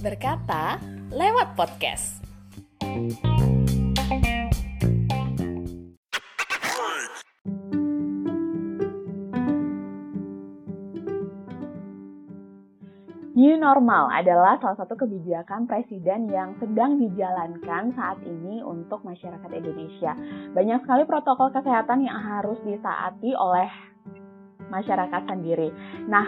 Berkata lewat podcast. New normal adalah salah satu kebijakan presiden yang sedang dijalankan saat ini untuk masyarakat Indonesia. Banyak sekali protokol kesehatan yang harus disaati oleh masyarakat sendiri. Nah,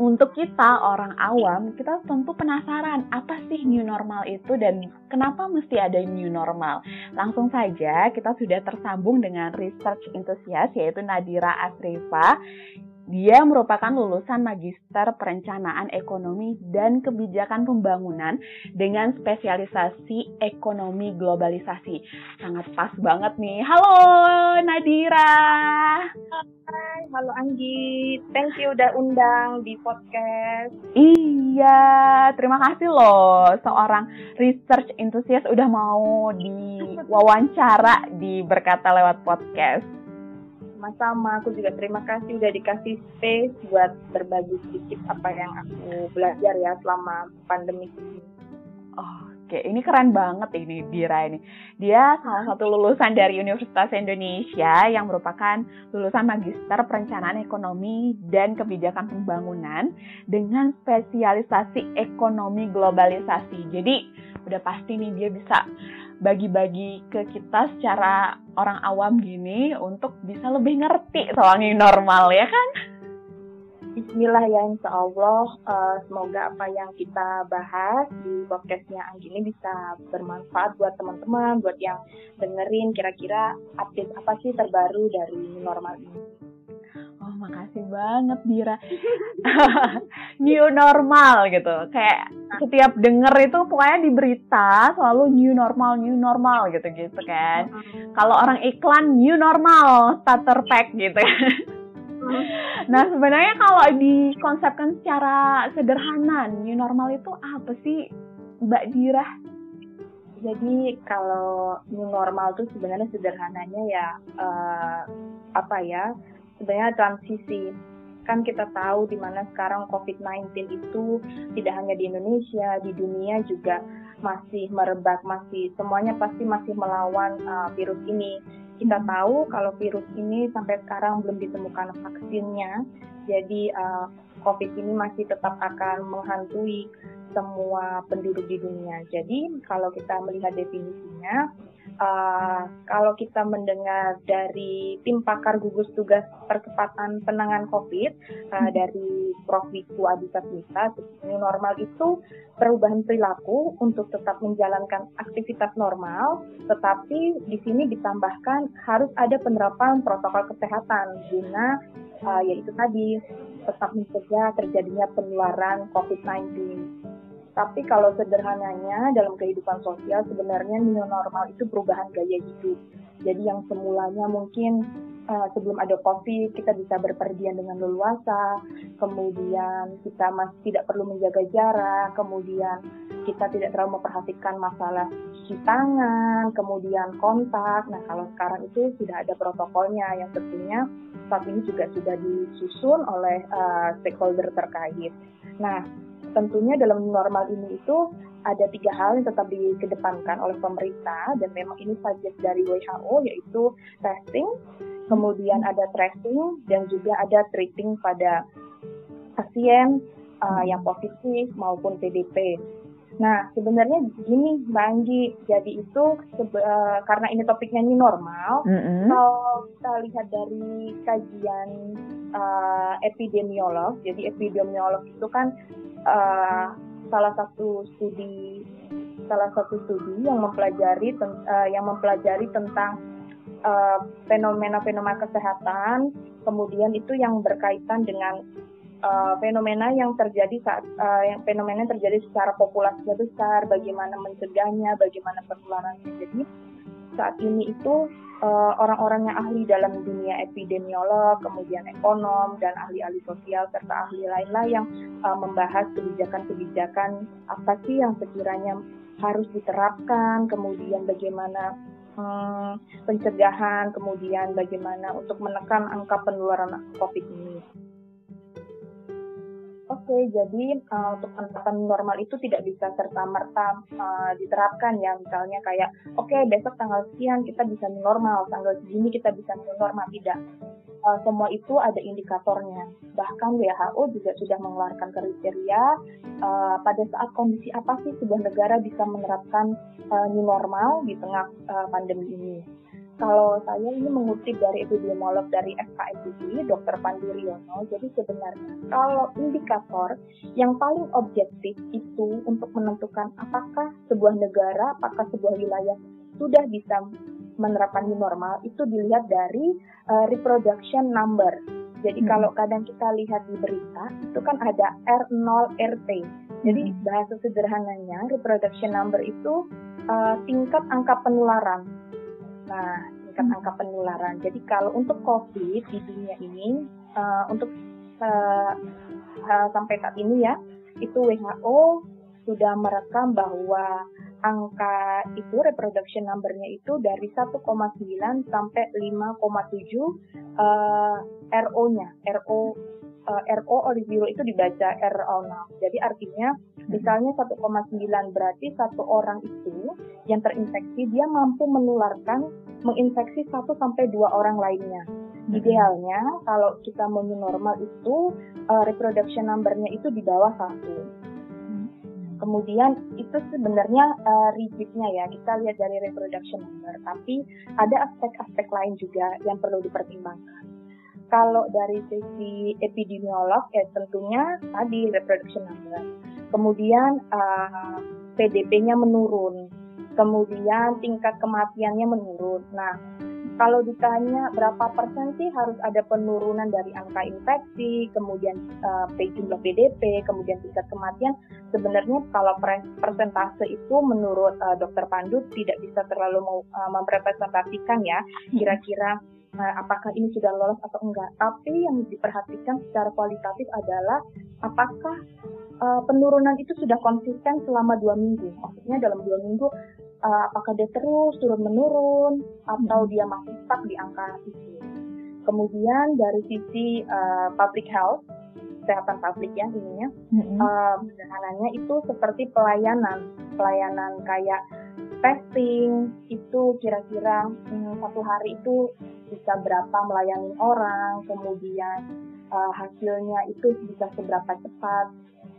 untuk kita orang awam, kita tentu penasaran apa sih new normal itu dan kenapa mesti ada new normal. Langsung saja kita sudah tersambung dengan research enthusiast yaitu Nadira Asrifa dia merupakan lulusan Magister Perencanaan Ekonomi dan Kebijakan Pembangunan dengan spesialisasi Ekonomi Globalisasi. Sangat pas banget nih. Halo Nadira. Hai, halo Anggi. Thank you udah undang di podcast. Iya, terima kasih loh seorang research enthusiast udah mau diwawancara di Berkata lewat podcast sama-sama aku juga terima kasih udah dikasih space buat berbagi sedikit apa yang aku belajar ya selama pandemi ini. Oh, Oke, ini keren banget ini Dira ini. Dia salah satu lulusan dari Universitas Indonesia yang merupakan lulusan Magister Perencanaan Ekonomi dan Kebijakan Pembangunan dengan spesialisasi Ekonomi Globalisasi. Jadi udah pasti nih dia bisa bagi-bagi ke kita secara orang awam gini untuk bisa lebih ngerti soalnya normal ya kan? Bismillah ya insya Allah uh, semoga apa yang kita bahas di podcastnya Anggi ini bisa bermanfaat buat teman-teman, buat yang dengerin kira-kira update apa sih terbaru dari normal ini. Makasih banget Dira. new normal gitu. Kayak setiap denger itu pokoknya di berita selalu new normal, new normal gitu gitu kan. Kalau orang iklan new normal starter pack gitu. nah sebenarnya kalau dikonsepkan secara sederhana new normal itu apa sih Mbak Dira? Jadi kalau new normal itu sebenarnya sederhananya ya uh, apa ya sebenarnya transisi kan kita tahu di mana sekarang COVID-19 itu tidak hanya di Indonesia, di dunia juga masih merebak, masih semuanya pasti masih melawan uh, virus ini. Kita tahu kalau virus ini sampai sekarang belum ditemukan vaksinnya, jadi uh, COVID ini masih tetap akan menghantui semua penduduk di dunia. Jadi kalau kita melihat definisinya, uh, kalau kita mendengar dari tim pakar gugus tugas percepatan penanganan COVID uh, dari Prof. Wiku Adhisa Smita, new normal itu perubahan perilaku untuk tetap menjalankan aktivitas normal, tetapi di sini ditambahkan harus ada penerapan protokol kesehatan guna uh, yaitu tadi tetap mencegah terjadinya penularan COVID-19. Tapi kalau sederhananya dalam kehidupan sosial sebenarnya new normal itu perubahan gaya hidup. Jadi yang semulanya mungkin uh, sebelum ada COVID kita bisa berpergian dengan leluasa, kemudian kita masih tidak perlu menjaga jarak, kemudian kita tidak terlalu memperhatikan masalah cuci tangan, kemudian kontak. Nah kalau sekarang itu sudah ada protokolnya yang tentunya saat ini juga sudah disusun oleh uh, stakeholder terkait. Nah tentunya dalam normal ini itu ada tiga hal yang tetap dikedepankan oleh pemerintah dan memang ini suggest dari WHO yaitu testing, kemudian ada tracing dan juga ada treating pada pasien uh, yang positif maupun PDP. Nah, sebenarnya gini Mbak Anggi, jadi itu uh, karena ini topiknya ini normal, mm -hmm. kalau kita lihat dari kajian uh, epidemiolog, jadi epidemiolog itu kan uh, salah satu studi salah satu studi yang mempelajari uh, yang mempelajari tentang fenomena-fenomena uh, kesehatan, kemudian itu yang berkaitan dengan uh, fenomena yang terjadi saat uh, yang fenomena yang terjadi secara populasi besar, bagaimana mencegahnya, bagaimana penularannya. Jadi saat ini itu uh, orang-orang yang ahli dalam dunia epidemiolog, kemudian ekonom dan ahli-ahli sosial serta ahli lain-lain yang uh, membahas kebijakan-kebijakan apa sih yang sekiranya harus diterapkan, kemudian bagaimana hmm, pencegahan, kemudian bagaimana untuk menekan angka penularan COVID ini. Oke, okay, jadi uh, untuk penerapan normal itu tidak bisa serta merta uh, diterapkan ya. Misalnya kayak, oke okay, besok tanggal sekian kita bisa normal, tanggal segini kita bisa normal tidak. Uh, semua itu ada indikatornya. Bahkan WHO juga sudah mengeluarkan kriteria uh, pada saat kondisi apa sih sebuah negara bisa menerapkan uh, new normal di tengah uh, pandemi ini kalau saya ini mengutip dari epidemiolog dari FKMUI, Dr. Pandu Riono, jadi sebenarnya kalau indikator yang paling objektif itu untuk menentukan apakah sebuah negara, apakah sebuah wilayah sudah bisa menerapkan new normal itu dilihat dari uh, reproduction number. Jadi hmm. kalau kadang kita lihat di berita itu kan ada R0 RT. Jadi hmm. bahasa sederhananya reproduction number itu uh, tingkat angka penularan Nah, tingkat angka penularan. Jadi kalau untuk COVID di dunia ini, uh, untuk uh, uh, sampai saat ini ya, itu WHO sudah merekam bahwa angka itu reproduction number-nya itu dari 1,9 sampai 5,7 uh, RO-nya. RO uh, RO Oliviro itu dibaca RO0. Jadi artinya hmm. misalnya 1,9 berarti satu orang itu yang terinfeksi dia mampu menularkan menginfeksi satu sampai dua orang lainnya. Hmm. Idealnya kalau kita mau normal itu uh, reproduction number-nya itu di bawah satu. Hmm. Kemudian itu sebenarnya uh, rigidnya ya kita lihat dari reproduction number, tapi ada aspek-aspek lain juga yang perlu dipertimbangkan. Kalau dari sisi epidemiolog ya tentunya tadi reproduction number. Kemudian uh, PDP-nya menurun kemudian tingkat kematiannya menurun. Nah, kalau ditanya berapa persen sih harus ada penurunan dari angka infeksi, kemudian uh, jumlah PDP, kemudian tingkat kematian, sebenarnya kalau persentase itu menurut uh, Dokter Pandu tidak bisa terlalu mau, uh, memrepresentasikan ya, kira-kira uh, apakah ini sudah lolos atau enggak. Tapi yang diperhatikan secara kualitatif adalah apakah uh, penurunan itu sudah konsisten selama dua minggu. Maksudnya dalam dua minggu uh, apakah dia terus turun menurun atau hmm. dia masih stuck di angka itu. Kemudian dari sisi uh, public health, kesehatan publik ya ininya, mm-hmm. uh, itu seperti pelayanan, pelayanan kayak testing itu kira-kira hmm, satu hari itu bisa berapa melayani orang, kemudian uh, hasilnya itu bisa seberapa cepat,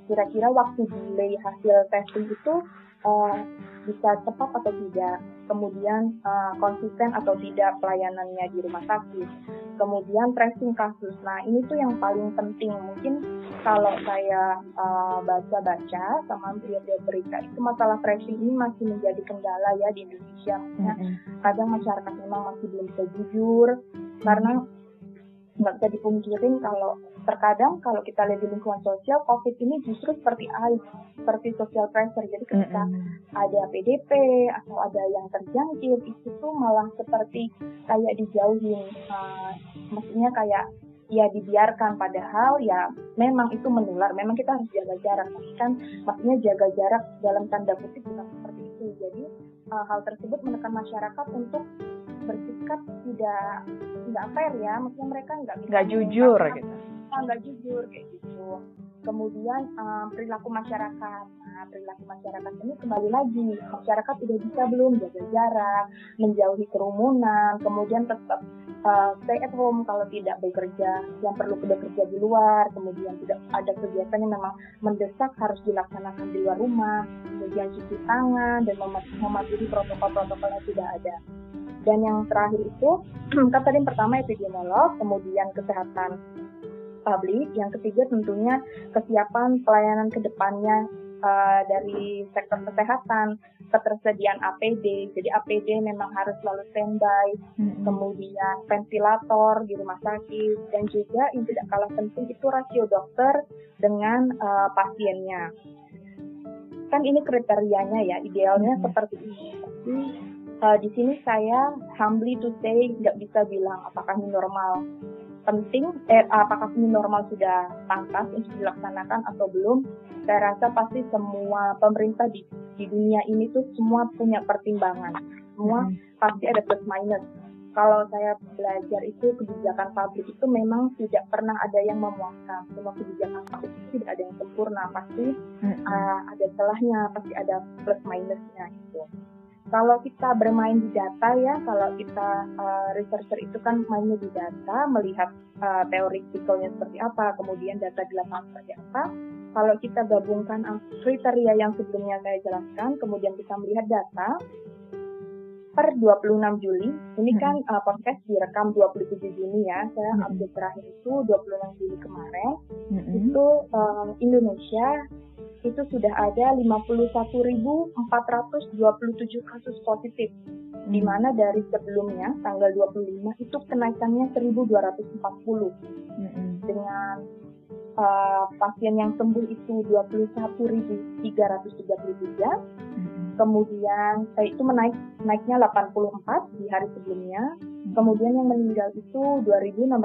kira-kira waktu delay hasil testing itu uh, bisa cepat atau tidak, kemudian uh, konsisten atau tidak pelayanannya di rumah sakit, kemudian tracing kasus. Nah ini tuh yang paling penting mungkin kalau saya uh, baca-baca sama lihat-lihat berita itu masalah tracing ini masih menjadi kendala ya di Indonesia. mm -hmm. Kadang masyarakat memang masih belum bisa jujur karena nggak bisa dipungkirin kalau terkadang kalau kita lihat di lingkungan sosial COVID ini justru seperti air, seperti social pressure. Jadi ketika mm -hmm. ada PDP atau ada yang terjangkit itu tuh malah seperti kayak dijauhin, uh, maksudnya kayak ya dibiarkan. Padahal ya memang itu menular. Memang kita harus jaga jarak. Tapi kan maksudnya jaga jarak dalam tanda kutip bukan seperti itu. Jadi uh, hal tersebut menekan masyarakat untuk bersikap tidak tidak fair ya maksudnya mereka nggak nggak jujur gitu. nggak jujur kayak gitu. Kemudian um, perilaku masyarakat. Nah perilaku masyarakat ini kembali lagi masyarakat sudah bisa belum jaga jarak menjauhi kerumunan kemudian tetap uh, stay at home kalau tidak bekerja yang perlu bekerja di luar kemudian tidak ada kegiatan yang memang mendesak harus dilaksanakan di luar rumah kemudian cuci tangan dan mematuhi protokol-protokol yang sudah ada dan yang terakhir itu, kan tadi yang pertama epidemiolog, kemudian kesehatan publik, yang ketiga tentunya kesiapan pelayanan ke depannya uh, dari sektor kesehatan, ketersediaan APD. Jadi APD memang harus selalu standby, hmm. kemudian ventilator di rumah sakit, dan juga yang tidak kalah penting itu rasio dokter dengan uh, pasiennya. Kan ini kriterianya ya, idealnya hmm. seperti ini. Uh, di sini saya humbly to say nggak bisa bilang apakah ini normal penting eh, apakah ini normal sudah pantas untuk dilaksanakan atau belum saya rasa pasti semua pemerintah di, di dunia ini tuh semua punya pertimbangan semua hmm. pasti ada plus minus kalau saya belajar itu kebijakan pabrik itu memang tidak pernah ada yang memuaskan. Semua kebijakan pabrik itu tidak ada yang sempurna, pasti uh, ada celahnya, pasti ada plus minusnya itu. Kalau kita bermain di data ya, kalau kita uh, researcher itu kan mainnya di data, melihat uh, teoretikalnya seperti apa, kemudian data di lapangan seperti apa. Kalau kita gabungkan kriteria yang sebelumnya saya jelaskan, kemudian kita melihat data, per 26 Juli, ini hmm. kan uh, podcast direkam 27 Juni ya, saya hmm. update terakhir itu 26 Juli kemarin, hmm. itu um, Indonesia itu sudah ada 51.427 kasus positif, hmm. di mana dari sebelumnya tanggal 25 itu kenaikannya 1.240 hmm. dengan uh, pasien yang sembuh itu 21.333 kemudian eh, itu menaik naiknya 84 di hari sebelumnya, hmm. kemudian yang meninggal itu 2.683 dan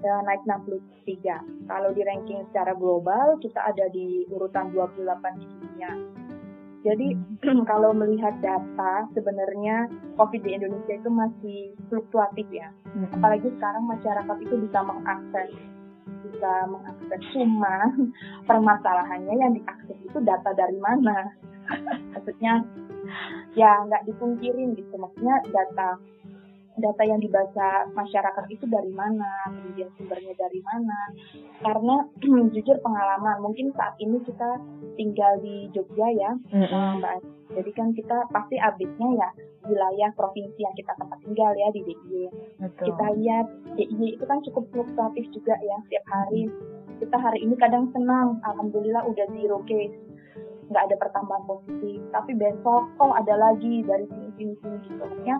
naik 63. Kalau di ranking secara global kita ada di urutan 28 di dunia. Jadi kalau melihat data sebenarnya COVID di Indonesia itu masih fluktuatif ya. Hmm. Apalagi sekarang masyarakat itu bisa mengakses bisa mengakses cuma permasalahannya yang diakses itu data dari mana maksudnya ya nggak dipungkirin gitu maksudnya data data yang dibaca masyarakat itu dari mana, kemudian sumbernya dari mana. Karena jujur pengalaman, mungkin saat ini kita tinggal di Jogja ya, mm-hmm. Mbak. Jadi kan kita pasti update-nya ya wilayah provinsi yang kita tempat tinggal ya di DIY. Kita lihat DIY itu kan cukup fluktuatif juga ya setiap hari. Kita hari ini kadang senang, alhamdulillah udah zero case nggak ada pertambahan positif tapi besok oh ada lagi dari sini sini sini gitu maksudnya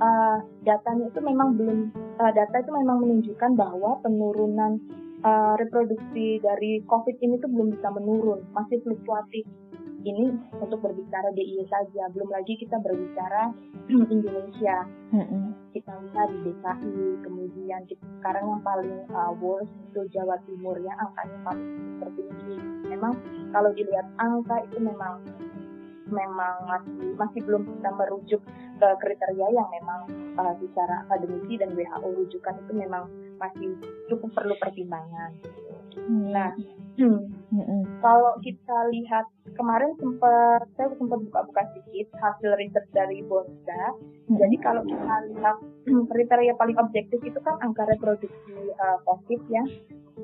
uh, datanya itu memang belum uh, data itu memang menunjukkan bahwa penurunan uh, reproduksi dari COVID ini tuh belum bisa menurun masih fluktuatif ini untuk berbicara DIY saja, belum lagi kita berbicara Indonesia. Kita lihat di DKI, kemudian kita, sekarang yang paling uh, worst itu Jawa Timur ya, angkanya paling tertinggi. Memang kalau dilihat angka itu memang memang masih masih belum bisa merujuk ke kriteria yang memang uh, secara akademisi dan WHO rujukan itu memang masih cukup perlu pertimbangan. Nah, hmm, kalau kita lihat kemarin sempat saya sempat buka-buka sedikit hasil riset dari Bonda. Hmm. Jadi kalau kita lihat kriteria paling objektif itu kan angka reproduksi uh, COVID ya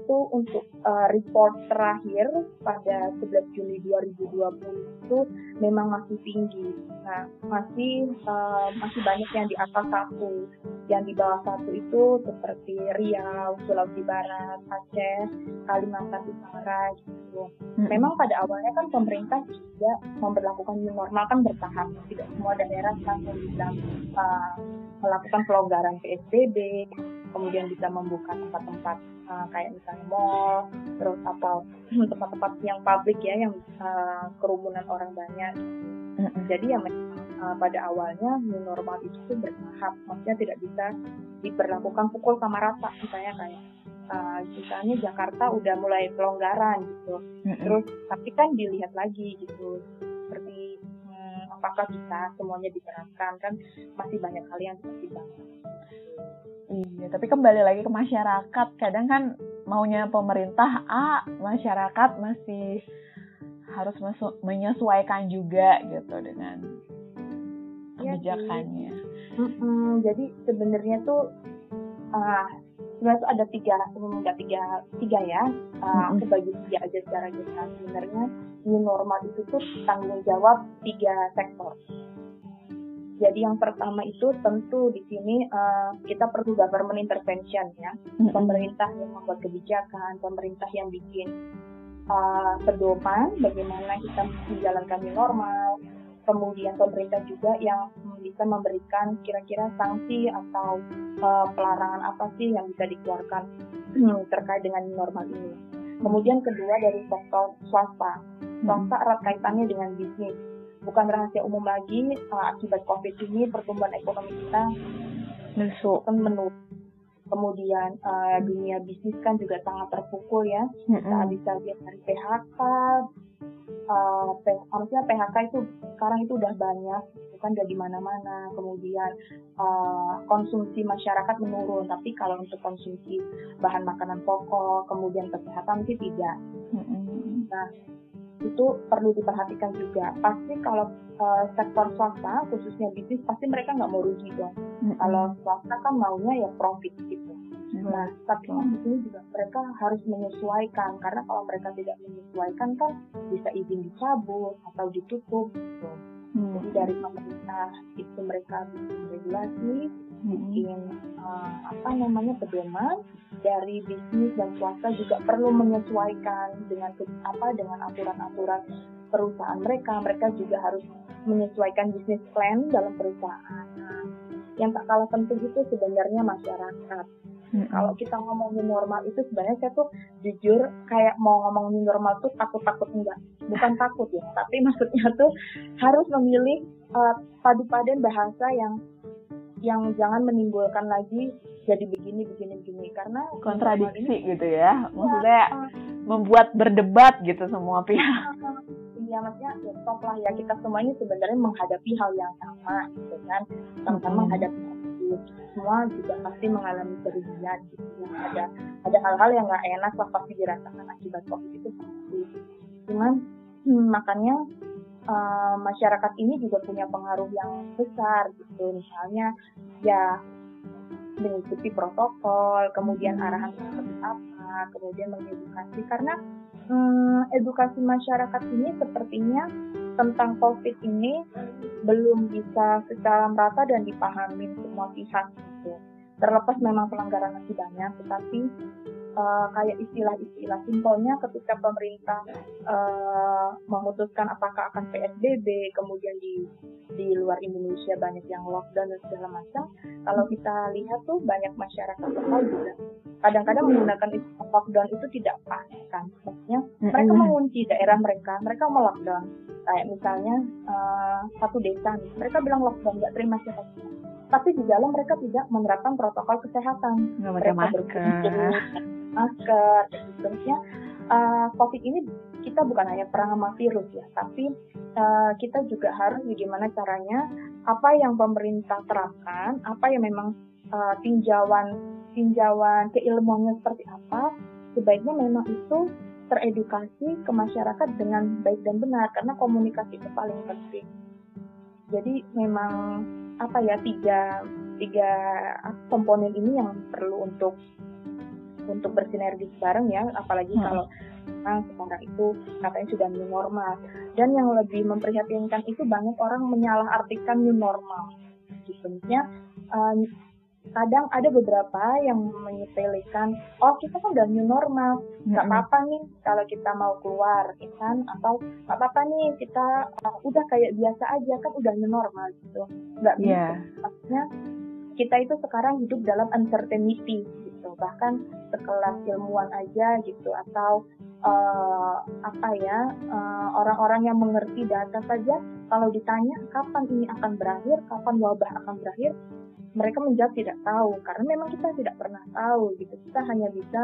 itu untuk uh, report terakhir pada 11 Juli 2020 itu memang masih tinggi. Nah, masih uh, masih banyak yang di atas satu, yang di bawah satu itu seperti Riau, Sulawesi Barat, Aceh, Kalimantan Utara gitu. Hmm. Memang pada awalnya kan pemerintah juga memperlakukan new normal kan bertahap, tidak semua daerah langsung bisa uh, melakukan pelonggaran PSBB, kemudian bisa membuka tempat-tempat uh, kayak misalnya mall, terus atau tempat-tempat yang publik ya, yang uh, kerumunan orang banyak. Jadi ya uh, pada awalnya new normal itu tuh bertahap, maksudnya tidak bisa diperlakukan pukul sama rata, misalnya kayak uh, misalnya Jakarta udah mulai pelonggaran gitu, terus tapi kan dilihat lagi gitu, apakah bisa semuanya diterapkan kan masih banyak hal yang dipertimbangkan. Iya, tapi kembali lagi ke masyarakat. Kadang kan maunya pemerintah A, masyarakat masih harus menyesuaikan juga gitu dengan iya kebijakannya. Ya, mm jadi sebenarnya tuh uh, sebenarnya tuh ada tiga, enggak tiga, tiga ya. Uh, Aku bagi tiga aja secara general. Sebenarnya new normal itu tuh tanggung jawab tiga sektor jadi yang pertama itu tentu di sini uh, kita perlu government intervention ya, pemerintah yang membuat kebijakan, pemerintah yang bikin uh, pedoman bagaimana kita menjalankan new normal, kemudian pemerintah juga yang bisa memberikan kira-kira sanksi atau uh, pelarangan apa sih yang bisa dikeluarkan terkait dengan normal ini. Kemudian kedua dari sektor swasta, swasta erat kaitannya dengan bisnis bukan rahasia umum lagi uh, akibat COVID ini pertumbuhan ekonomi kita kan menurun. Kemudian uh, dunia bisnis kan juga sangat terpukul ya. Mm-hmm. Kita bisa lihat dari PHK, uh, harusnya PHK itu sekarang itu udah banyak bukan udah di mana-mana. Kemudian uh, konsumsi masyarakat menurun tapi kalau untuk konsumsi bahan makanan pokok kemudian kesehatan sih tidak. Nah itu perlu diperhatikan juga. Pasti kalau uh, sektor swasta khususnya bisnis pasti mereka nggak mau rugi dong. Kalau swasta kan maunya ya profit gitu Nah, tapi kan di sini juga mereka harus menyesuaikan karena kalau mereka tidak menyesuaikan kan bisa izin dicabut atau ditutup. Gitu. Hmm. Jadi dari pemerintah itu mereka bikin regulasi, hmm. bikin uh, apa namanya pedoman. Dari bisnis dan swasta juga perlu menyesuaikan dengan apa dengan aturan-aturan perusahaan mereka. Mereka juga harus menyesuaikan bisnis plan dalam perusahaan. Nah, yang tak kalah penting itu sebenarnya masyarakat Hmm. Kalau kita ngomongin normal itu sebenarnya saya tuh jujur kayak mau ngomongin normal tuh takut-takut enggak. Bukan takut ya, tapi maksudnya tuh harus memilih uh, padu padan bahasa yang yang jangan menimbulkan lagi jadi begini begini begini karena kontradiksi ini, gitu ya. Maksudnya ya, uh, membuat berdebat gitu semua pihak. Iya maksudnya ya stop lah ya kita semuanya sebenarnya menghadapi hal yang sama gitu kan sama-sama hmm. menghadapi semua juga pasti mengalami kerugian gitu. Ya. ada ada hal-hal yang nggak enak lah pasti dirasakan akibat covid itu pasti. Cuman hmm, makanya uh, masyarakat ini juga punya pengaruh yang besar gitu. Misalnya ya mengikuti protokol kemudian arahan seperti apa kemudian mengedukasi. Karena hmm, edukasi masyarakat ini sepertinya tentang COVID ini belum bisa secara merata dan dipahami semua pihak gitu. Terlepas memang pelanggaran masih banyak, tetapi uh, kayak istilah-istilah simpelnya ketika pemerintah uh, memutuskan apakah akan PSBB, kemudian di di luar Indonesia banyak yang lockdown dan segala macam. Kalau kita lihat tuh banyak masyarakat lokal juga kadang-kadang menggunakan lockdown itu tidak pas kan maksudnya mereka mengunci daerah mereka mereka mau lockdown kayak misalnya uh, satu desa nih mereka bilang lockdown nggak terima siapa tapi di dalam mereka tidak menerapkan protokol kesehatan. Nggak mereka masker. masker seterusnya uh, covid ini kita bukan hanya perang sama virus ya tapi uh, kita juga harus bagaimana caranya apa yang pemerintah terapkan apa yang memang uh, tinjauan tinjauan keilmuannya seperti apa, sebaiknya memang itu teredukasi ke masyarakat dengan baik dan benar karena komunikasi itu paling penting. Jadi memang apa ya tiga tiga komponen ini yang perlu untuk untuk bersinergi bareng ya, apalagi hmm. kalau memang sekarang itu katanya sudah new normal. Dan yang lebih memprihatinkan itu banyak orang menyalahartikan new normal. Sebenarnya uh, kadang ada beberapa yang menyepelekan oh kita kan udah new normal nggak mm-hmm. apa-apa nih kalau kita mau keluar ya kan atau nggak apa-apa nih kita uh, udah kayak biasa aja kan udah new normal gitu. Nggak yeah. bisa maksudnya kita itu sekarang hidup dalam uncertainty gitu. Bahkan sekelas ilmuwan aja gitu. Atau uh, apa ya uh, orang-orang yang mengerti data saja kalau ditanya kapan ini akan berakhir? Kapan wabah akan berakhir mereka menjawab tidak tahu karena memang kita tidak pernah tahu gitu kita hanya bisa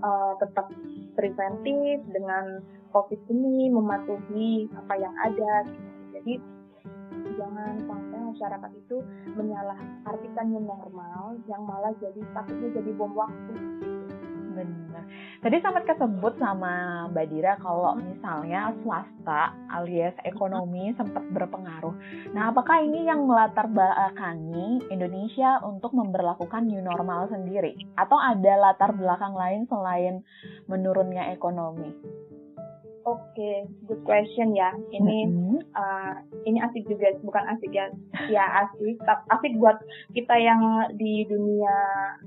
uh, tetap preventif dengan covid ini mematuhi apa yang ada gitu. jadi jangan sampai masyarakat itu menyalah artikan yang normal yang malah jadi takutnya jadi bom waktu Benar. Tadi sempat kesebut sama Mbak Dira kalau misalnya swasta alias ekonomi sempat berpengaruh. Nah, apakah ini yang melatar belakangi Indonesia untuk memperlakukan new normal sendiri? Atau ada latar belakang lain selain menurunnya ekonomi? Oke, okay, good question ya. Ini mm-hmm. uh, ini asik juga, bukan asik ya, ya asik. Asik buat kita yang di dunia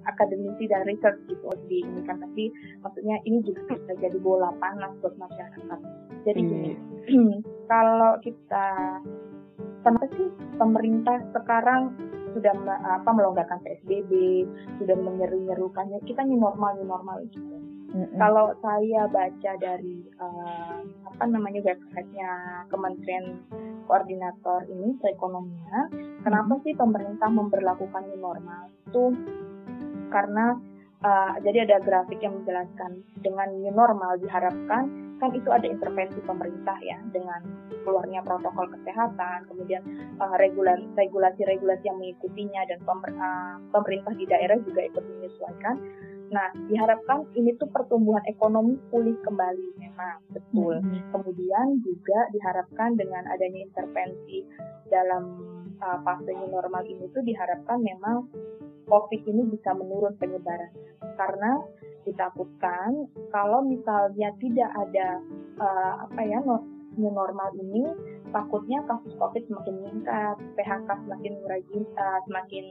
akademisi dan research gitu di ini kan. Tapi maksudnya ini juga bisa jadi bola panas buat masyarakat. Jadi gini, mm. kalau kita kenapa sih pemerintah sekarang sudah apa melonggarkan PSBB, sudah menyeru-nyerukannya kita ini normal, ini normal gitu Mm-hmm. Kalau saya baca dari uh, apa namanya websitenya Kementerian Koordinator ini perekonomian, mm-hmm. kenapa sih pemerintah memperlakukan new normal itu karena uh, jadi ada grafik yang menjelaskan dengan new normal diharapkan kan itu ada intervensi pemerintah ya dengan keluarnya protokol kesehatan, kemudian uh, regulasi-regulasi yang mengikutinya dan pemer, uh, pemerintah di daerah juga ikut menyesuaikan. Nah, diharapkan ini tuh pertumbuhan ekonomi pulih kembali memang betul. Mm-hmm. Kemudian juga diharapkan dengan adanya intervensi dalam uh, fase new normal ini tuh diharapkan memang COVID ini bisa menurun penyebaran karena ditakutkan kalau misalnya tidak ada uh, apa ya new normal ini takutnya kasus COVID semakin meningkat, PHK semakin rajin, uh, semakin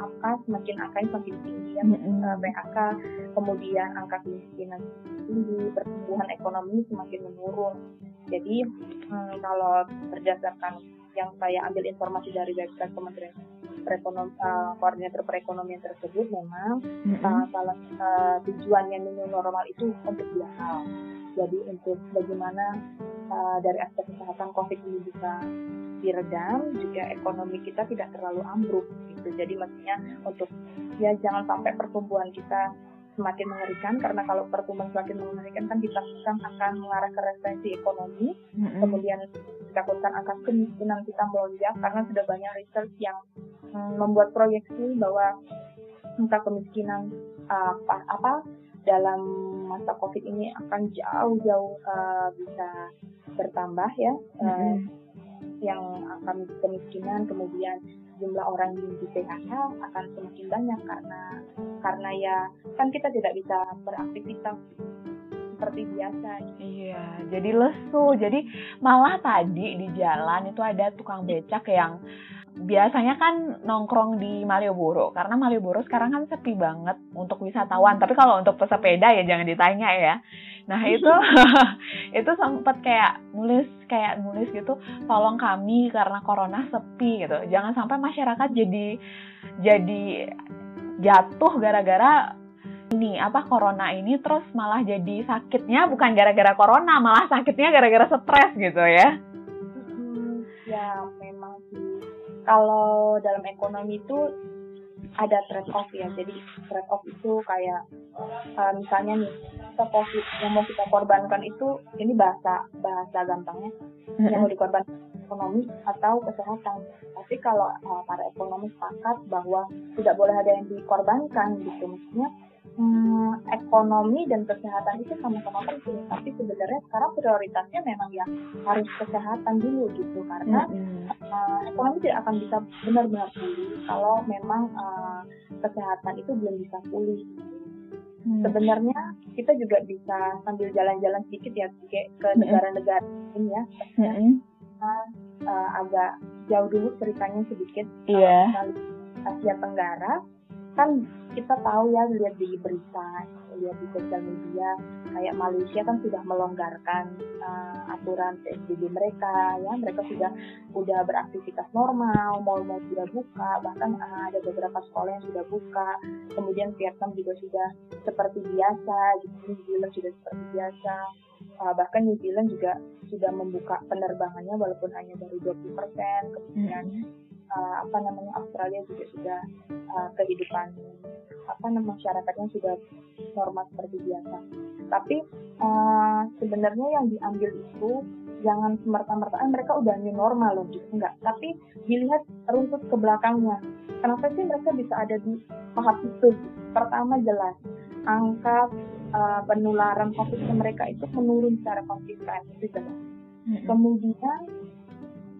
angka semakin angkanya semakin tinggi ya mm-hmm. uh, PHK, kemudian angka kemiskinan tinggi, pertumbuhan ekonomi semakin menurun. Jadi hmm, kalau berdasarkan yang saya ambil informasi dari website Kementerian perekonom, uh, koordinator perekonomian tersebut memang mm-hmm. uh, salah uh, tujuannya new normal itu untuk dua hal. Jadi untuk bagaimana uh, dari aspek kesehatan COVID ini bisa diredam, juga ekonomi kita tidak terlalu ambruk gitu. Jadi maksudnya untuk ya jangan sampai pertumbuhan kita semakin mengerikan karena kalau pertumbuhan semakin mengerikan kan ditakutkan akan mengarah ke resesi ekonomi, mm-hmm. kemudian ditakutkan angka kemiskinan kita melonjak karena sudah banyak research yang mm, membuat proyeksi bahwa angka kemiskinan uh, apa dalam masa COVID ini akan jauh-jauh uh, bisa bertambah ya, mm-hmm. uh, yang akan kemiskinan kemudian jumlah orang di PHK akan semakin banyak karena karena ya kan kita tidak bisa beraktivitas seperti biasa. Iya, jadi lesu. Jadi malah tadi di jalan itu ada tukang becak yang biasanya kan nongkrong di Malioboro karena Malioboro sekarang kan sepi banget untuk wisatawan. Tapi kalau untuk pesepeda ya jangan ditanya ya. Nah itu itu sempat kayak nulis kayak nulis gitu tolong kami karena corona sepi gitu. Jangan sampai masyarakat jadi jadi jatuh gara-gara ini apa corona ini terus malah jadi sakitnya bukan gara-gara corona malah sakitnya gara-gara stres gitu ya. Ya kalau dalam ekonomi itu ada trade off ya. Jadi trade off itu kayak uh, misalnya nih kita covid yang mau kita korbankan itu ini bahasa bahasa gampangnya mm-hmm. yang mau dikorbankan ekonomi atau kesehatan. Tapi kalau uh, para ekonomi sepakat bahwa tidak boleh ada yang dikorbankan gitu, maksudnya hmm, ekonomi dan kesehatan itu sama-sama penting tapi sebenarnya sekarang prioritasnya memang yang harus kesehatan dulu gitu karena mm-hmm. uh, ekonomi tidak akan bisa benar-benar pulih kalau memang uh, kesehatan itu belum bisa pulih Hmm. Sebenarnya kita juga bisa sambil jalan-jalan sedikit ya ke, negara-negara ini ya. Hmm. uh, agak jauh dulu ceritanya sedikit. Iya. Yeah. Asia Tenggara kan kita tahu ya lihat di berita lihat di sosial media kayak Malaysia kan sudah melonggarkan uh, aturan PSBB mereka ya. Mereka sudah sudah beraktivitas normal mal-mal sudah buka bahkan uh, ada beberapa sekolah yang sudah buka. Kemudian Vietnam juga sudah seperti biasa New Zealand sudah seperti biasa. Uh, bahkan New Zealand juga sudah membuka penerbangannya walaupun hanya dari 20% kemudian uh, apa namanya Australia juga sudah uh, kehidupan apa namanya masyarakatnya sudah normal seperti biasa. Tapi uh, sebenarnya yang diambil itu jangan semerta-merta mereka udah new normal loh gitu enggak. Tapi dilihat runtut ke belakangnya. Kenapa sih mereka bisa ada di tahap itu? Pertama jelas angka uh, penularan COVID mereka itu menurun secara konsisten itu jelas. Kemudian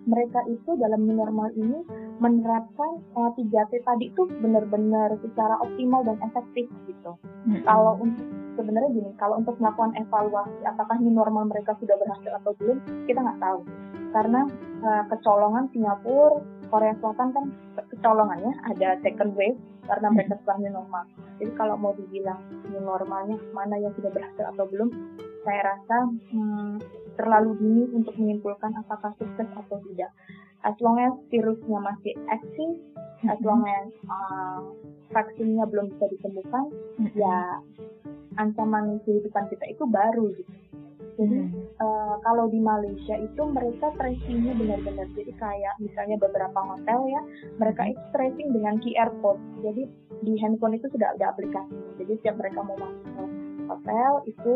mereka itu dalam new normal ini menerapkan uh, 3T tadi itu benar-benar secara optimal dan efektif gitu. Hmm. Kalau untuk sebenarnya gini, kalau untuk melakukan evaluasi apakah new normal mereka sudah berhasil atau belum, kita nggak tahu. Karena uh, kecolongan Singapura, Korea Selatan kan kecolongannya ada second wave karena mereka sudah new normal. Jadi kalau mau dibilang new normalnya mana yang sudah berhasil atau belum, saya rasa hmm, terlalu dini untuk menyimpulkan apakah sukses atau tidak. As long as virusnya masih eksis, as long as uh, vaksinnya belum bisa ditemukan, ya ancaman kehidupan kita itu baru gitu. Jadi hmm. uh, kalau di Malaysia itu mereka tracingnya benar-benar jadi kayak misalnya beberapa hotel ya mereka itu tracing dengan QR code. Jadi di handphone itu sudah ada aplikasi. Jadi setiap mereka mau masuk hotel itu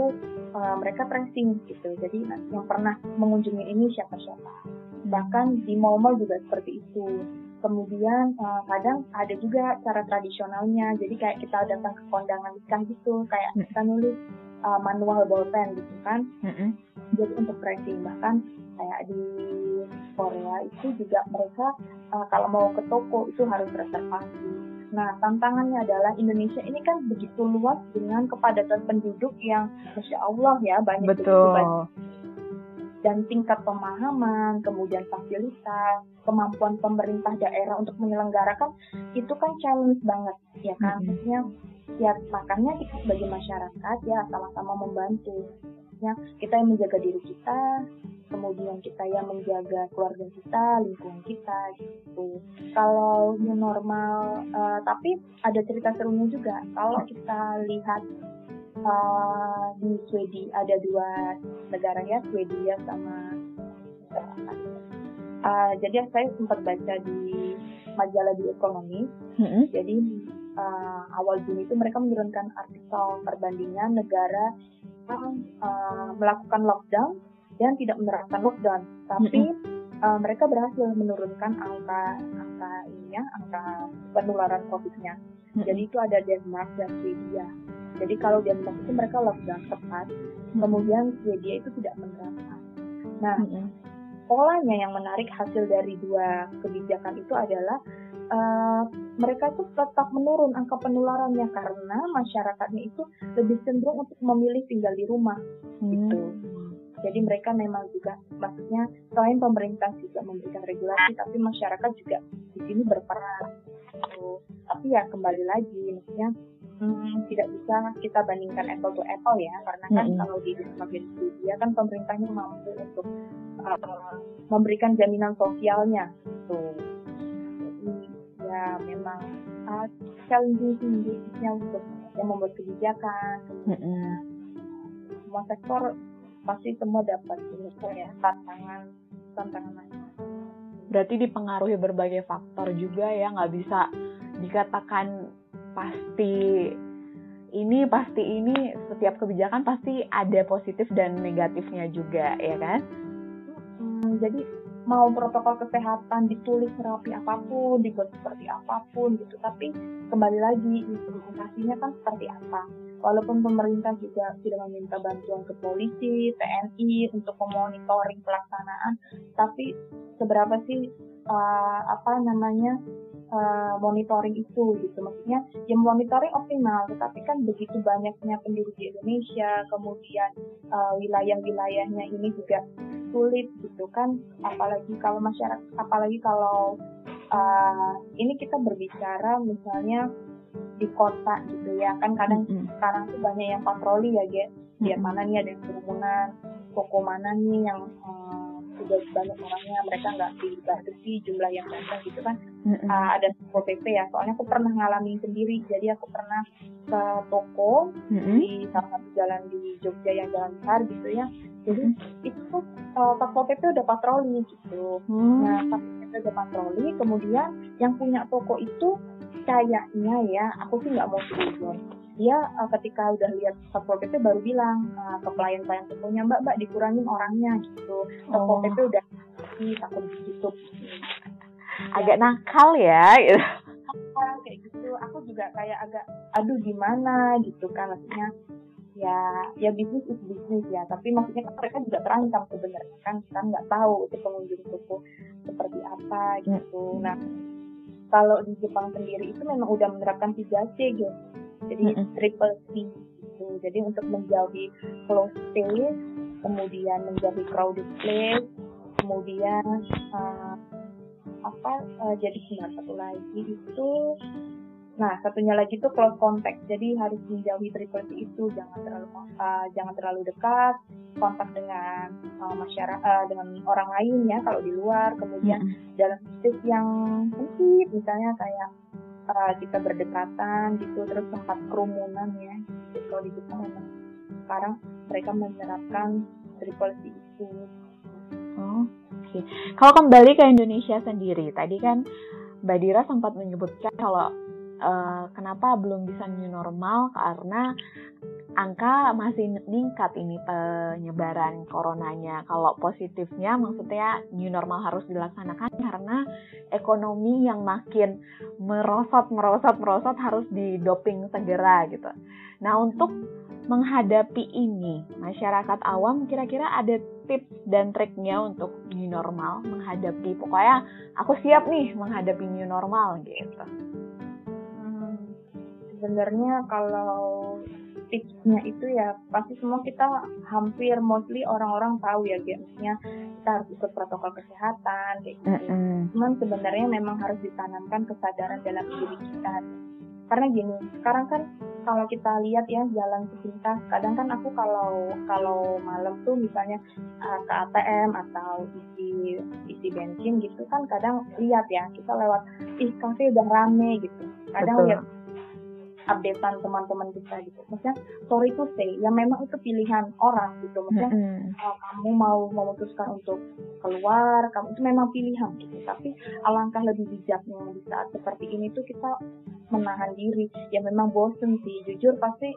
uh, mereka tracing gitu. Jadi yang pernah mengunjungi ini siapa-siapa. Bahkan di mall-mall juga seperti itu. Kemudian uh, kadang ada juga cara tradisionalnya. Jadi kayak kita datang ke kondangan nikah gitu, kayak hmm. kita nulis uh, manual bolpen gitu kan. Mm-hmm. Jadi untuk tracing bahkan kayak di Korea itu juga mereka uh, kalau mau ke toko itu harus reservasi. Nah, tantangannya adalah Indonesia ini kan begitu luas dengan kepadatan penduduk yang Masya Allah ya banyak Betul. banyak. Dan tingkat pemahaman, kemudian fasilitas, kemampuan pemerintah daerah untuk menyelenggarakan itu kan challenge banget ya kan. Mm-hmm. Maksudnya ya makanya kita sebagai masyarakat ya sama-sama membantu ya kita yang menjaga diri kita kemudian kita yang menjaga keluarga kita lingkungan kita gitu. Kalau new normal uh, tapi ada cerita serunya juga. Kalau kita lihat uh, di Swedia ada dua negara ya Swedia sama uh, jadi saya sempat baca di majalah di ekonomi. Mm -hmm. jadi uh, awal Juni itu mereka menurunkan artikel perbandingan negara yang uh, melakukan lockdown dan tidak menerapkan lockdown, tapi uh, mereka berhasil menurunkan angka angka ini ya, angka penularan COVID-nya. Jadi itu ada Denmark dan Swedia. Jadi kalau Denmark itu mereka lockdown tepat, kemudian Swedia itu tidak menerapkan. Nah, polanya yang menarik hasil dari dua kebijakan itu adalah uh, mereka itu tetap menurun angka penularannya karena masyarakatnya itu lebih cenderung untuk memilih tinggal di rumah hmm. gitu. Jadi mereka memang juga maksudnya selain pemerintah juga memberikan regulasi, tapi masyarakat juga di sini berperan. Gitu. Tapi ya kembali lagi, maksudnya hmm, tidak bisa kita bandingkan apple to apple ya, karena kan hmm. kalau di Denmark dia kan pemerintahnya mampu untuk uh, memberikan jaminan sosialnya, tuh. Gitu ya memang uh, challenging tingginya untuk yang membuat kebijakan mm-hmm. semua sektor pasti semua dapat ini ya tantangan tantangan berarti dipengaruhi berbagai faktor juga ya nggak bisa dikatakan pasti ini pasti ini. Setiap kebijakan pasti ada positif dan negatifnya juga ya kan? Hmm, jadi mau protokol kesehatan ditulis rapi apa pun, dibuat seperti apa pun gitu. Tapi kembali lagi implementasinya kan seperti apa. Walaupun pemerintah juga sudah meminta bantuan ke polisi, TNI untuk memonitoring pelaksanaan, tapi seberapa sih uh, apa namanya uh, monitoring itu gitu maksudnya yang monitoring optimal tetapi kan begitu banyaknya penduduk di Indonesia kemudian uh, wilayah-wilayahnya ini juga sulit gitu kan apalagi kalau masyarakat apalagi kalau uh, ini kita berbicara misalnya di kota gitu ya kan kadang mm -hmm. sekarang tuh banyak yang patroli ya guys dia mm -hmm. mana nih ada kerumunan toko mana nih yang um, sudah banyak orangnya mereka nggak dibatasi jumlah yang datang gitu kan mm-hmm. uh, ada toko PP ya soalnya aku pernah ngalamin sendiri jadi aku pernah ke toko mm-hmm. di salah satu jalan di Jogja yang jalan besar gitu ya jadi mm-hmm. itu tuh uh, toko PP udah patroli gitu mm-hmm. nah pas PP udah patroli kemudian yang punya toko itu kayaknya ya aku sih nggak mau setuju dia uh, ketika udah lihat satpol pp baru bilang uh, ke pelayan tokonya mbak mbak dikurangin orangnya gitu. Satpol oh. pp udah takut ditutup. Agak nakal ya gitu. Kayak gitu. Aku juga kayak agak aduh gimana? gitu kan. Maksudnya ya ya bisnis is bisnis ya. Tapi maksudnya kan mereka juga terancam sebenarnya kan. Kita nggak tahu itu pengunjung toko seperti apa gitu. Nah kalau di Jepang sendiri itu memang udah menerapkan 3C gitu jadi mm -hmm. triple C gitu. jadi untuk menjauhi close space kemudian menjauhi crowded place kemudian uh, apa uh, jadi sebentar satu lagi itu nah satunya lagi itu close contact jadi harus menjauhi triple C itu jangan terlalu uh, jangan terlalu dekat kontak dengan uh, masyarakat uh, dengan orang lain ya kalau di luar kemudian mm -hmm. dalam space yang sempit misalnya kayak uh, kita berdekatan gitu terus tempat kerumunan ya gitu. kalau di Jepang memang sekarang mereka menerapkan C itu. Oh, Oke, okay. kalau kembali ke Indonesia sendiri, tadi kan Mbak Dira sempat menyebutkan kalau uh, kenapa belum bisa new normal karena angka masih meningkat ini penyebaran coronanya. Kalau positifnya maksudnya new normal harus dilaksanakan karena ekonomi yang makin merosot, merosot, merosot harus didoping segera gitu. Nah untuk menghadapi ini, masyarakat awam kira-kira ada tips dan triknya untuk new normal menghadapi pokoknya aku siap nih menghadapi new normal gitu. Sebenarnya kalau tipsnya itu ya pasti semua kita hampir mostly orang-orang tahu ya maksudnya kita harus ikut protokol kesehatan kayak gitu. Mm -hmm. Cuman sebenarnya memang harus ditanamkan kesadaran dalam diri kita. Karena gini, sekarang kan kalau kita lihat ya jalan sepintas, kadang kan aku kalau kalau malam tuh misalnya uh, ke ATM atau isi isi bensin gitu kan kadang lihat ya kita lewat ih kafe udah rame gitu. Kadang Betul. lihat updatean teman-teman kita gitu. Maksudnya sorry to say, ya memang itu pilihan orang gitu. Maksudnya mm-hmm. uh, kamu mau memutuskan untuk keluar, kamu itu memang pilihan gitu. Tapi alangkah lebih bijaknya di saat seperti ini tuh kita menahan diri. Ya memang bosen sih, jujur pasti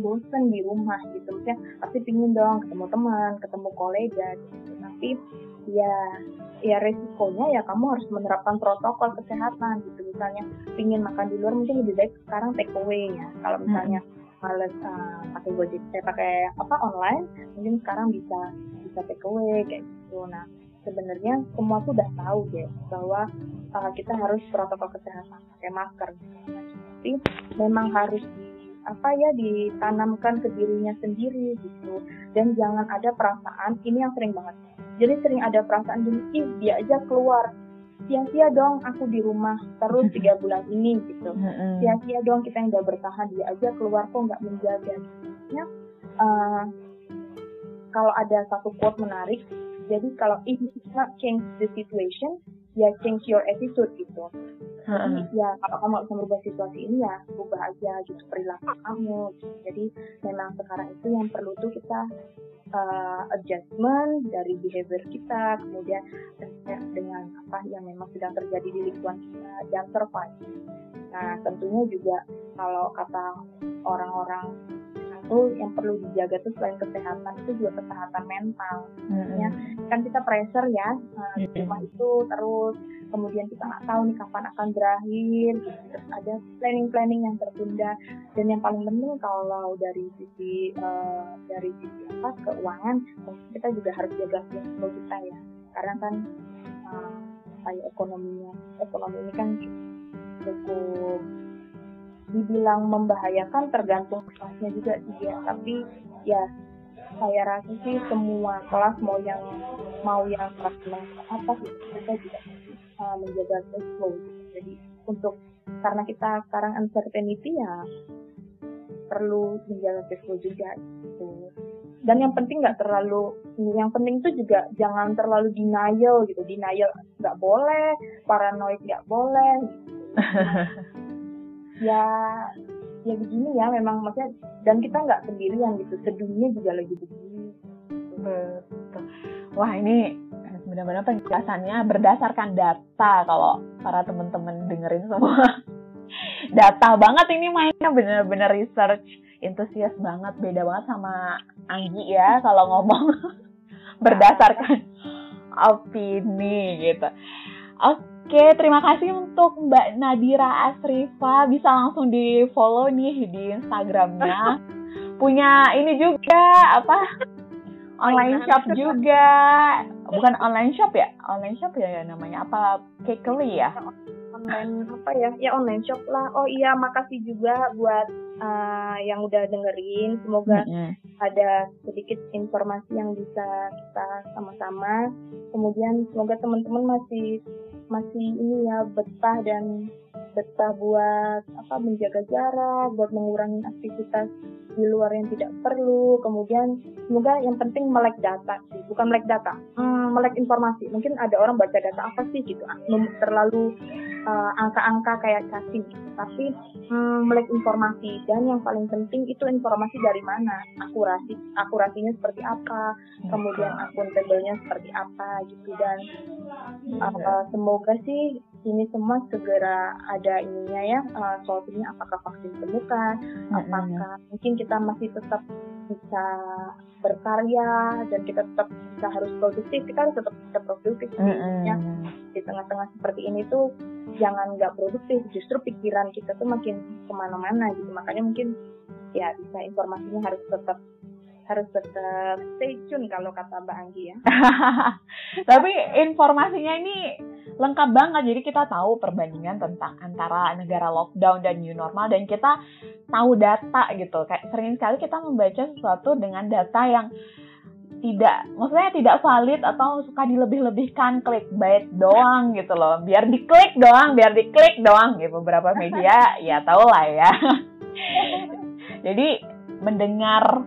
bosen di rumah gitu. Maksudnya pasti pingin dong ketemu teman, ketemu kolega gitu. Tapi ya ya resikonya ya kamu harus menerapkan protokol kesehatan gitu misalnya ingin makan di luar mungkin lebih baik sekarang take away ya kalau hmm. misalnya hmm. males uh, pakai gojek saya pakai apa online mungkin sekarang bisa bisa take away kayak gitu nah sebenarnya semua tuh udah tahu ya bahwa uh, kita harus protokol kesehatan pakai masker tapi memang harus di apa ya ditanamkan ke dirinya sendiri gitu. Dan jangan ada perasaan ini yang sering banget. Jadi sering ada perasaan gini ih dia aja keluar. Sia-sia dong aku di rumah terus tiga bulan ini gitu. Sia-sia dong kita yang udah bertahan dia aja keluar kok nggak menjaga. Ya uh, kalau ada satu quote menarik jadi kalau if you not change the situation ya change your attitude gitu jadi ya kalau kamu bisa merubah situasi ini ya ubah aja gitu perilaku kamu gitu. jadi memang sekarang itu yang perlu tuh kita uh, adjustment dari behavior kita, kemudian dengan apa yang memang sedang terjadi di lingkungan kita dan survive. Nah, tentunya juga kalau kata orang-orang itu yang perlu dijaga tuh selain kesehatan itu juga kesehatan mental. Maksudnya mm-hmm. kan kita pressure ya uh, di rumah itu terus kemudian kita nggak tahu nih kapan akan berakhir gitu. terus ada planning-planning yang tertunda dan yang paling penting kalau dari sisi uh, dari sisi apa keuangan kita juga harus jaga flow kita ya karena kan uh, kayak ekonominya ekonomi ini kan cukup dibilang membahayakan tergantung kelasnya juga sih ya. Tapi ya saya rasa sih semua kelas mau yang mau yang kelas apa sih kita juga uh, menjaga cash flow jadi untuk karena kita sekarang uncertainty ya perlu menjaga cash flow juga gitu. Dan yang penting nggak terlalu yang penting itu juga jangan terlalu denial gitu. Denial nggak boleh paranoid nggak boleh ya ya begini ya memang maksudnya dan kita nggak sendirian gitu sedunia juga lagi begini. Betul. Wah ini benar-benar penjelasannya berdasarkan data. Kalau para teman-teman dengerin semua data banget ini mainnya. Bener-bener research entusias banget. Beda banget sama Anggi ya kalau ngomong. Berdasarkan opini gitu. Oke Oke, terima kasih untuk Mbak Nadira Asrifa. Bisa langsung di follow nih di Instagramnya. Punya ini juga apa? Online shop juga. Bukan online shop ya? Online shop ya, ya namanya apa? Cakery ya? Online apa ya? Ya online shop lah. Oh iya, makasih juga buat uh, yang udah dengerin. Semoga mm -hmm. ada sedikit informasi yang bisa kita sama-sama. Kemudian semoga teman-teman masih masih ini ya betah dan betah buat apa menjaga jarak, buat mengurangi aktivitas di luar yang tidak perlu. Kemudian semoga yang penting melek data sih, bukan melek data, hmm, melek informasi. Mungkin ada orang baca data apa sih gitu, ah, terlalu uh, angka-angka kayak cacing, tapi um, melek informasi. Dan yang paling penting itu informasi dari mana, akurasi akurasinya seperti apa, kemudian akuntabelnya seperti apa gitu. Dan uh, semoga sih ini semua segera ada ininya ya uh, solusinya. Apakah vaksin ditemukan, apakah mungkin kita masih tetap bisa berkarya dan kita tetap bisa harus produktif kita harus tetap bisa produktif mm -hmm. ya di tengah-tengah seperti ini tuh jangan nggak produktif justru pikiran kita tuh makin ke mana-mana gitu makanya mungkin ya bisa informasinya harus tetap harus tetap stay tune kalau kata Mbak Anggi ya. Tapi informasinya ini lengkap banget jadi kita tahu perbandingan tentang antara negara lockdown dan new normal dan kita tahu data gitu. Kayak sering sekali kita membaca sesuatu dengan data yang tidak maksudnya tidak valid atau suka dilebih-lebihkan clickbait doang gitu loh biar diklik doang biar diklik doang gitu beberapa media ya tau lah ya jadi mendengar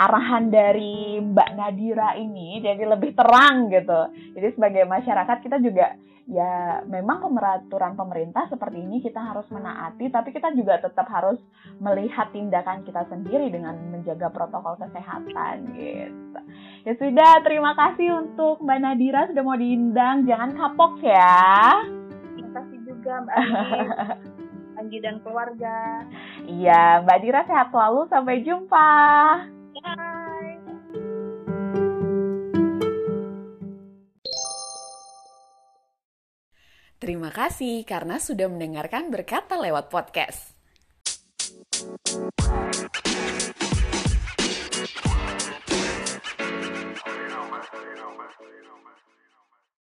arahan dari Mbak Nadira ini jadi lebih terang gitu. Jadi sebagai masyarakat kita juga ya memang pemeraturan pemerintah seperti ini kita harus menaati tapi kita juga tetap harus melihat tindakan kita sendiri dengan menjaga protokol kesehatan gitu. Ya sudah, terima kasih untuk Mbak Nadira sudah mau diundang. Jangan kapok ya. Terima kasih juga Mbak. Anggi dan keluarga. Iya, Mbak Dira sehat selalu. Sampai jumpa. Terima kasih karena sudah mendengarkan berkata lewat podcast.